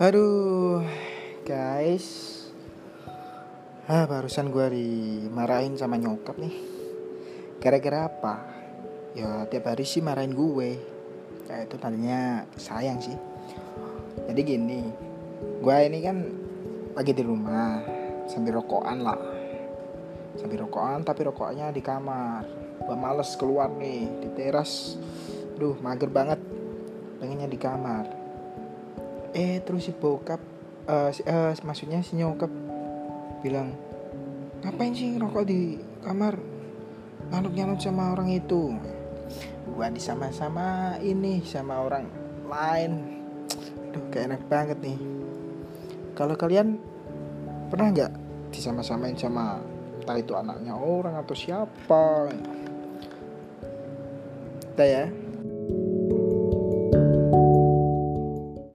Aduh, guys. Ah, barusan gue dimarahin sama nyokap nih. Gara-gara apa? Ya tiap hari sih marahin gue. Ya itu tadinya sayang sih. Jadi gini, gue ini kan lagi di rumah sambil rokokan lah. Sambil rokokan tapi rokoknya di kamar. Gue males keluar nih di teras. Duh, mager banget. Pengennya di kamar eh terus si bokap uh, si, uh, maksudnya si nyokap bilang ngapain sih ngerokok di kamar? Nganut nganut sama orang itu. Gua disama-sama ini sama orang lain. Duh kayak enak banget nih. Kalau kalian pernah nggak disama-samain sama entah itu anaknya orang atau siapa? Kita ya